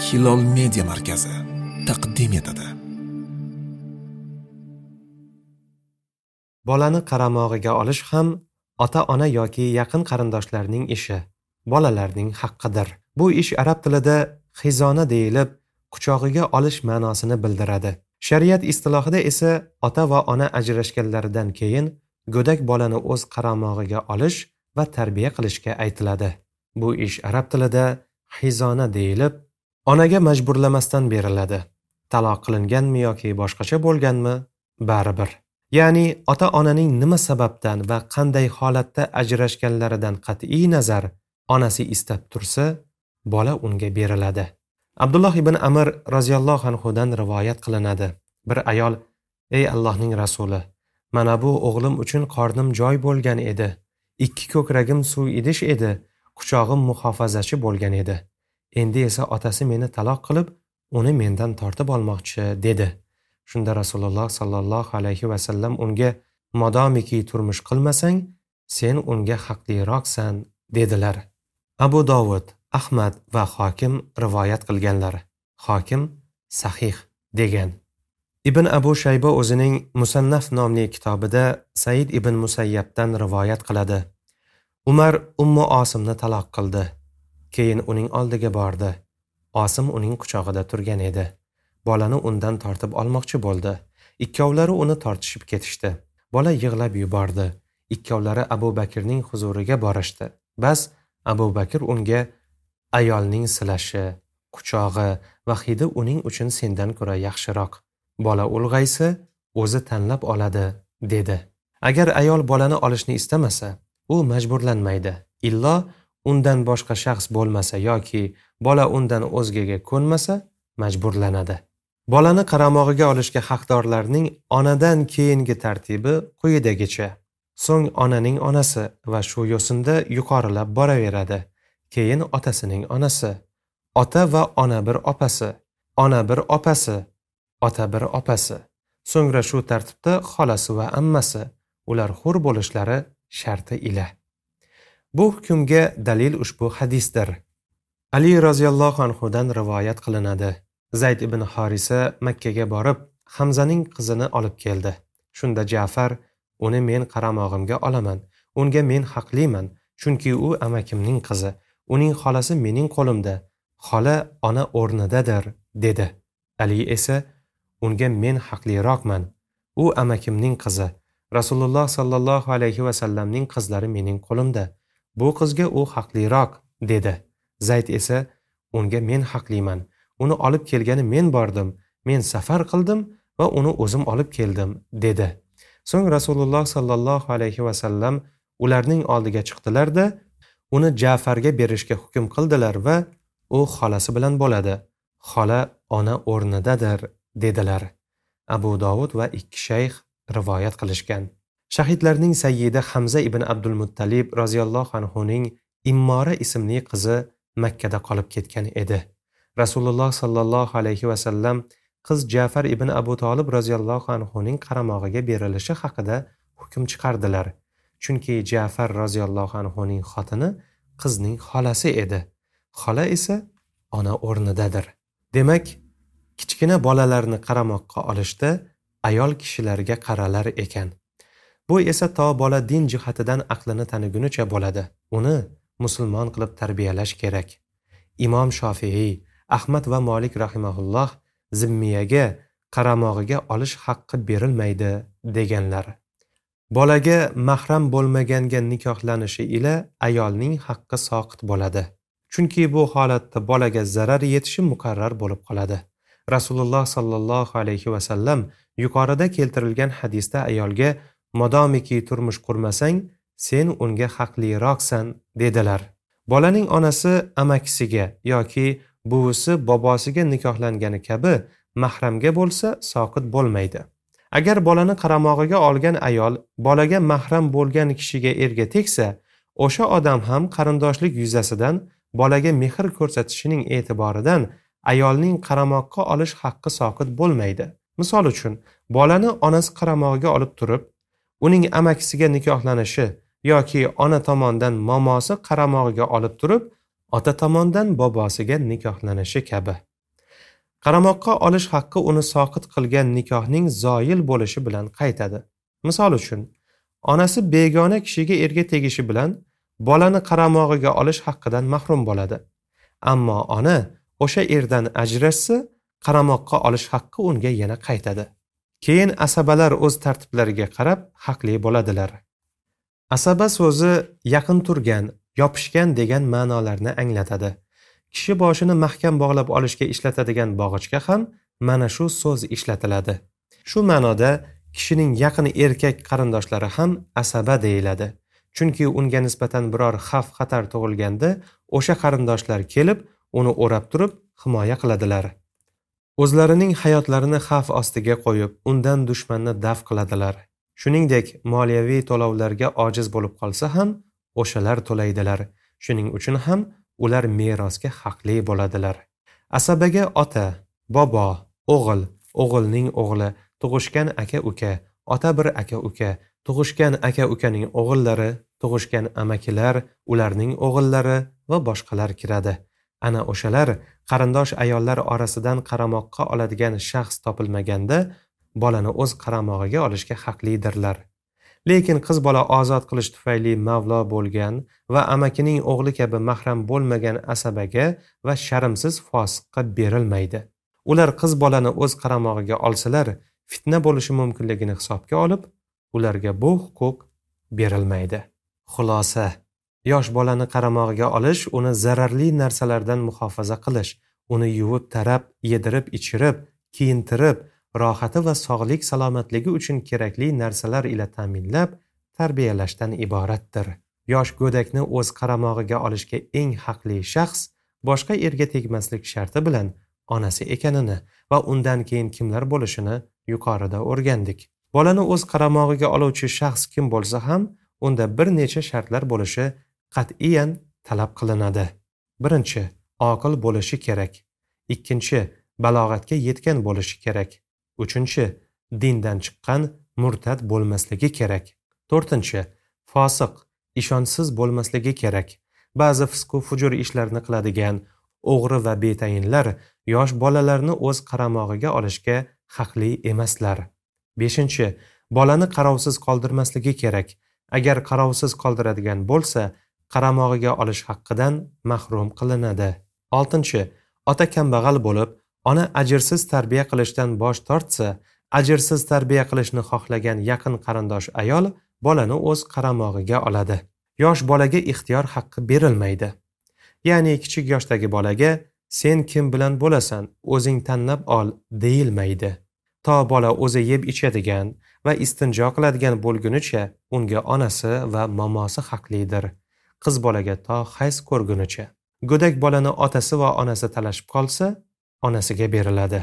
hilol media markazi taqdim etadi. Bolani qaramog'iga olish ham ota ona yoki yaqin qarindoshlarning ishi bolalarning haqqidir. Bu ish arab tilida xizona deyilib quchog'iga olish ma'nosini bildiradi. Shariat istilohida esa ota va ona ajrashganlaridan keyin go'dak bolani o'z qaramog'iga olish va tarbiya qilishga aytiladi. Bu ish arab tilida xizona deyilib onaga majburlamasdan beriladi. Taloq qilinganmi yoki boshqacha bo'lganmi? Baribir. Ya'ni ota onaning nima sababdan va qanday holatda ajrashganlaridan qat'iy nazar onasi istab tursa bola unga beriladi. Abdulloh ibn amir roziyallohu anhudan rivoyat qilinadi. Bir ayol ey allohning rasuli mana bu o'g'lim uchun qornim joy bo'lgan edi. Ikki ko'kragim suv idish edi. Quchog'im muhofazachi bo'lgan edi. Endi esa otasi meni taloq qilib uni mendan tortib olmoqchi dedi. Shunda rasululloh sollallohu alayhi vasallam unga modomiki turmush qilmasang sen unga haqliroqsan dedilar. Abu dovud ahmad va hokim rivoyat qilganlar. Hokim sahih degan. Ibn abu shayba o'zining musannaf nomli kitobida said ibn musayyabdan rivoyat qiladi. Umar ummu osimni taloq qildi. Keyin uning oldiga bordi. Osim uning quchog'ida turgan edi. Bolani undan tortib olmoqchi bo'ldi. Ikkovlari uni tortishib ketishdi. Bola yig'lab yubordi. Ikkovlari abu bakrning huzuriga borishdi. Bas abu bakr unga ayolning silashi quchog'i va hidi uning uchun sendan ko'ra yaxshiroq. Bola ulg'aysa o'zi tanlab oladi dedi. Agar ayol bolani olishni istamasa u majburlanmaydi. Illo undan boshqa shaxs bo'lmasa yoki bola undan o'zgaga ko'nmasa majburlanadi. Bolani qaramog'iga olishga haqdorlarning onadan keyingi tartibi quyidagicha. So'ng onaning onasi va shu yo'sinda yuqorilab boraveradi. Keyin otasining onasi ota va ona bir opasi ona bir opasi ota bir opasi. So'ngra shu tartibda xolasi va ammasi ular hur bo'lishlari sharti ila. Bu hukmga dalil ushbu hadisdir. Ali roziyallohu anhudan rivoyat qilinadi. Zayd ibn horisa makkaga borib hamzaning qizini olib keldi. Shunda jafar uni men qaramog'imga olaman unga men haqliman chunki u amakimning qizi uning xolasi mening qo'limda xola ona o'rnidadir dedi. Ali esa unga men haqliroqman u amakimning qizi rasululloh sollallohu alayhi vasallamning qizlari mening qo'limda bu qizga u haqliroq dedi. Zayd esa unga men haqliman. Uni olib kelgani men bordim. Men safar qildim va uni o'zim olib keldim dedi. So'ng rasululloh sollallohu alayhi vasallam ularning oldiga chiqdilarda uni jafarga berishga hukm qildilar va u xolasi bilan bo'ladi. Xola ona o'rnidadir dedilar. Abu dovud va ikki shayx rivoyat qilishgan. Shahidlarning sayyidi hamza ibn abdul muttalib roziyallohu anhuning immora ismli qizi makkada qolib ketgan edi. Rasululloh sollallohu alayhi vasallam qiz jafar ibn abu tolib roziyallohu anhuning qaramog'iga berilishi haqida hukm chiqardilar. Chunki jafar roziyallohu anhuning xotini qizning xolasi edi. Xola esa ona o'rnidadir. Demak kichkina bolalarni qaramoqqa olishda ayol kishilarga qaralar ekan. Bu esa to bola din jihatidan aqlini tanigunicha bo'ladi. Uni musulmon qilib tarbiyalash kerak. Imom shofiiy ahmad va molik rahimaulloh zimmiyaga qaramog'iga olish haqqi berilmaydi deganlar. Bolaga mahram bo'lmaganga nikohlanishi ila ayolning haqqi soqit bo'ladi. Chunki bu holatda bolaga zarar yetishi muqarrar bo'lib qoladi. Rasululloh sollallohu alayhi vasallam yuqorida keltirilgan hadisda ayolga modomiki turmush qurmasang sen unga haqliroqsan dedilar. Bolaning onasi amakisiga yoki buvisi bobosiga nikohlangani kabi mahramga bo'lsa soqit bo'lmaydi. Agar bolani qaramog'iga olgan ayol bolaga mahram bo'lgan kishiga erga tegsa o'sha odam ham qarindoshlik yuzasidan bolaga mehr ko'rsatishining e'tiboridan ayolning qaramoqqa olish haqqi soqit bo'lmaydi. Misol uchun bolani onasi qaramog'iga olib turib uning amakisiga nikohlanishi yoki ona tomondan momosi qaramog'iga olib turib ota tomondan bobosiga nikohlanishi kabi. Qaramoqqa olish haqqi uni soqit qilgan nikohning zoyil bo'lishi bilan qaytadi. Misol uchun onasi begona kishiga erga tegishi bilan bolani qaramog'iga olish haqqidan mahrum bo'ladi. Ammo ona o'sha erdan ajrashsa qaramoqqa olish haqqi unga yana qaytadi. Keyin asabalar o'z tartiblariga qarab haqli bo'ladilar. Asaba so'zi yaqin turgan yopishgan degan ma'nolarni anglatadi. Kishi boshini mahkam bog'lab olishga ishlatadigan bog'ichga ham mana shu so'z ishlatiladi. Shu ma'noda kishining yaqin erkak qarindoshlari ham asaba deyiladi. Chunki unga nisbatan biror xavf xatar tug'ilganda o'sha qarindoshlar kelib uni o'rab turib himoya qiladilar. O'zlarining hayotlarini xavf ostiga qo'yib undan dushmanni daf qiladilar. Shuningdek moliyaviy to'lovlarga ojiz bo'lib qolsa ham o'shalar to'laydilar. Shuning uchun ham ular merosga haqli bo'ladilar. Asabaga ota bobo o'g'il o'g'ilning o'g'li tug'ishgan aka uka ota bir aka uka tug'ishgan aka ukaning o'g'illari tug'ishgan amakilar ularning o'g'illari va boshqalar kiradi. Ana o'shalar qarindosh ayollar orasidan qaramoqqa oladigan shaxs topilmaganda bolani o'z qaramog'iga olishga haqlidirlar. Lekin qiz bola ozod qilish tufayli mavlo bo'lgan va amakining o'g'li kabi mahram bo'lmagan asabaga va sharmsiz fosiqqa berilmaydi. Ular qiz bolani o'z qaramog'iga olsalar fitna bo'lishi mumkinligini hisobga olib ularga bu huquq berilmaydi. Xulosa. Yosh bolani qaramog'iga olish uni zararli narsalardan muhofaza qilish uni yuvib tarab yedirib ichirib kiyintirib rohati va sog'lik salomatligi uchun kerakli narsalar ila ta'minlab tarbiyalashdan iboratdir. Yosh go'dakni o'z qaramog'iga olishga eng haqli shaxs boshqa erga tegmaslik sharti bilan onasi ekanini va undan keyin kimlar bo'lishini yuqorida o'rgandik. Bolani o'z qaramog'iga oluvchi shaxs kim bo'lsa ham unda bir necha shartlar bo'lishi qat'iyan talab qilinadi. Birinchi oqil bo'lishi kerak. Ikkinchi balog'atga yetgan bo'lishi kerak. Uchinchi dindan chiqqan murtad bo'lmasligi kerak. To'rtinchi fosiq ishonchsiz bo'lmasligi kerak. Ba'zi fisqu fujur ishlarni qiladigan o'g'ri va betayinlar yosh bolalarni o'z qaramog'iga olishga haqli emaslar. Beshinchi bolani qarovsiz qoldirmasligi kerak. Agar qarovsiz qoldiradigan bo'lsa qaramog'iga olish haqqidan mahrum qilinadi. Oltinchi ota kambag'al bo'lib ona ajrsiz tarbiya qilishdan bosh tortsa ajrsiz tarbiya qilishni xohlagan yaqin qarindosh ayol bolani o'z qaramog'iga oladi. Yosh bolaga ixtiyor haqqi berilmaydi. Ya'ni kichik yoshdagi bolaga sen kim bilan bo'lasan? O'zing tanlab ol deyilmaydi. To bola o'zi yeb ichadigan va istinjo qiladigan bo'lgunicha unga onasi va momosi haqlidir. Qiz bolaga to hayz ko'rgunicha. Go'dak bolani otasi va onasi talashib qolsa onasiga beriladi.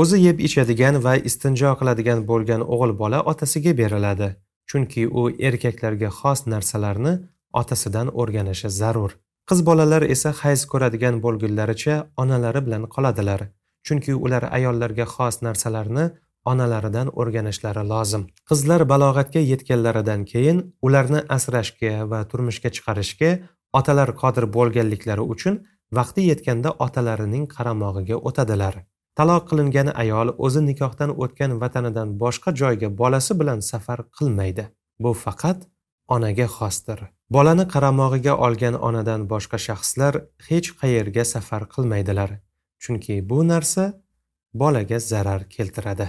O'zi yeb ichadigan va istinjo qiladigan bo'lgan o'g'il bola otasiga beriladi. Chunki u erkaklarga xos narsalarni otasidan o'rganishi zarur. Qiz bolalar esa hayz ko'radigan bo'lgunlaricha onalari bilan qoladilar. Chunki ular ayollarga xos narsalarni onalaridan o'rganishlari lozim. Qizlar balog'atga yetganlaridan keyin ularni asrashga va turmushga chiqarishga otalar qodir bo'lganliklari uchun vaqti yetganda otalarining qaramog'iga o'tadilar. Taloq qilingan ayol o'zi nikohdan o'tgan vatanidan boshqa joyga bolasi bilan safar qilmaydi. Bu faqat onaga xosdir. Bolani qaramog'iga olgan onadan boshqa shaxslar hech qayerga safar qilmaydilar. Chunki bu narsa bolaga zarar keltiradi.